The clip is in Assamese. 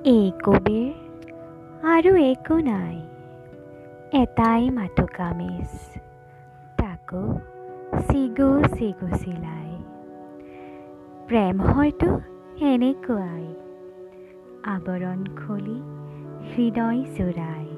একোবে আৰু একো নাই এটাই মাথো কামিজ তাকো চিগু চিগু চিলাই প্ৰেম হয়তো এনেকুৱাই আৱৰণ খুলি হৃদয় জোৰাই